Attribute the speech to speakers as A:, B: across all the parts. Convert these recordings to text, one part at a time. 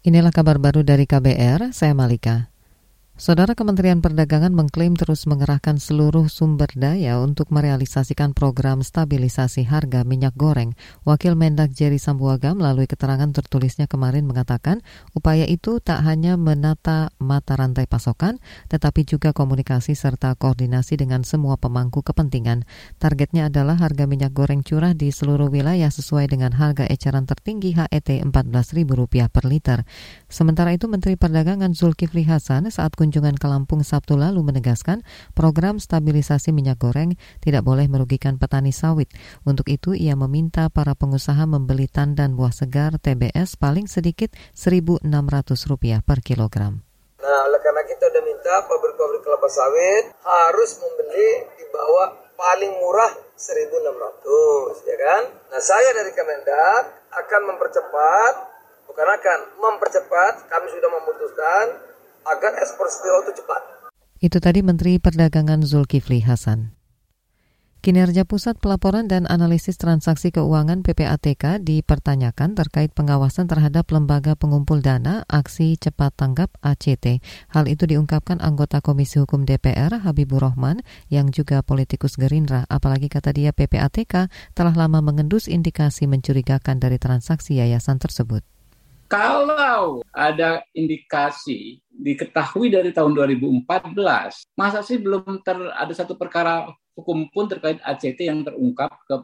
A: Inilah kabar baru dari KBR, saya Malika. Saudara Kementerian Perdagangan mengklaim terus mengerahkan seluruh sumber daya untuk merealisasikan program stabilisasi harga minyak goreng. Wakil Mendak Jerry Sambuaga melalui keterangan tertulisnya kemarin mengatakan upaya itu tak hanya menata mata rantai pasokan, tetapi juga komunikasi serta koordinasi dengan semua pemangku kepentingan. Targetnya adalah harga minyak goreng curah di seluruh wilayah sesuai dengan harga eceran tertinggi HET Rp14.000 per liter. Sementara itu Menteri Perdagangan Zulkifli Hasan saat kunjungan kunjungan ke Lampung Sabtu lalu menegaskan program stabilisasi minyak goreng tidak boleh merugikan petani sawit. Untuk itu, ia meminta para pengusaha membeli tandan buah segar TBS paling sedikit Rp1.600 per kilogram.
B: Nah, oleh karena kita sudah minta pabrik-pabrik kelapa sawit harus membeli di bawah paling murah 1.600, ya kan? Nah, saya dari Kemendak akan mempercepat, bukan akan mempercepat, kami sudah memutuskan agar ekspor cpo itu cepat.
A: Itu tadi Menteri Perdagangan Zulkifli Hasan. Kinerja Pusat Pelaporan dan Analisis Transaksi Keuangan PPATK dipertanyakan terkait pengawasan terhadap lembaga pengumpul dana aksi cepat tanggap ACT. Hal itu diungkapkan anggota Komisi Hukum DPR Habibur Rahman yang juga politikus Gerindra. Apalagi kata dia PPATK telah lama mengendus indikasi mencurigakan dari transaksi yayasan tersebut.
C: Kalau ada indikasi diketahui dari tahun 2014, masa sih belum ter, ada satu perkara hukum pun terkait ACT yang terungkap ke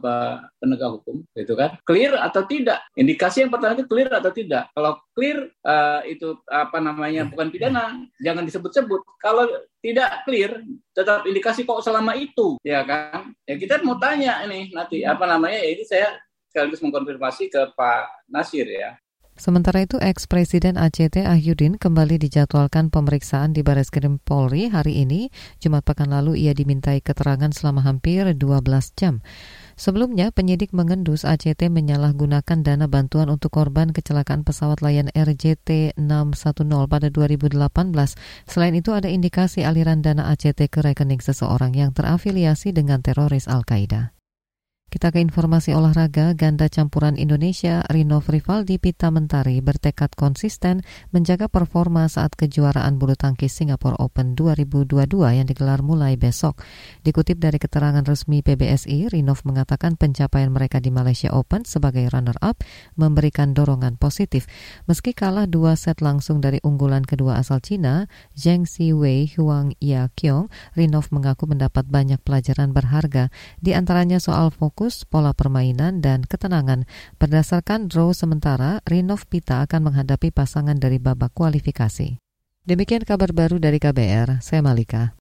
C: penegak hukum, gitu kan? Clear atau tidak? Indikasi yang pertama itu clear atau tidak? Kalau clear uh, itu apa namanya bukan pidana, jangan disebut-sebut. Kalau tidak clear, tetap indikasi kok selama itu, ya kan? Ya kita mau tanya ini nanti apa namanya? Ya ini saya sekaligus mengkonfirmasi ke Pak Nasir ya.
A: Sementara itu, ex-presiden ACT Ahyudin kembali dijadwalkan pemeriksaan di Baris Krim Polri hari ini. Jumat pekan lalu ia dimintai keterangan selama hampir 12 jam. Sebelumnya, penyidik mengendus ACT menyalahgunakan dana bantuan untuk korban kecelakaan pesawat Lion RJT 610 pada 2018. Selain itu, ada indikasi aliran dana ACT ke rekening seseorang yang terafiliasi dengan teroris Al-Qaeda. Kita ke informasi olahraga, ganda campuran Indonesia Rino Rivaldi Pita Mentari bertekad konsisten menjaga performa saat kejuaraan bulu tangkis Singapore Open 2022 yang digelar mulai besok. Dikutip dari keterangan resmi PBSI, Rinov mengatakan pencapaian mereka di Malaysia Open sebagai runner-up memberikan dorongan positif. Meski kalah dua set langsung dari unggulan kedua asal Cina, Zheng Wei Huang Ya Kiong, Rinov mengaku mendapat banyak pelajaran berharga, di antaranya soal fokus fokus, pola permainan, dan ketenangan. Berdasarkan draw sementara, Rinov Pita akan menghadapi pasangan dari babak kualifikasi. Demikian kabar baru dari KBR, saya Malika.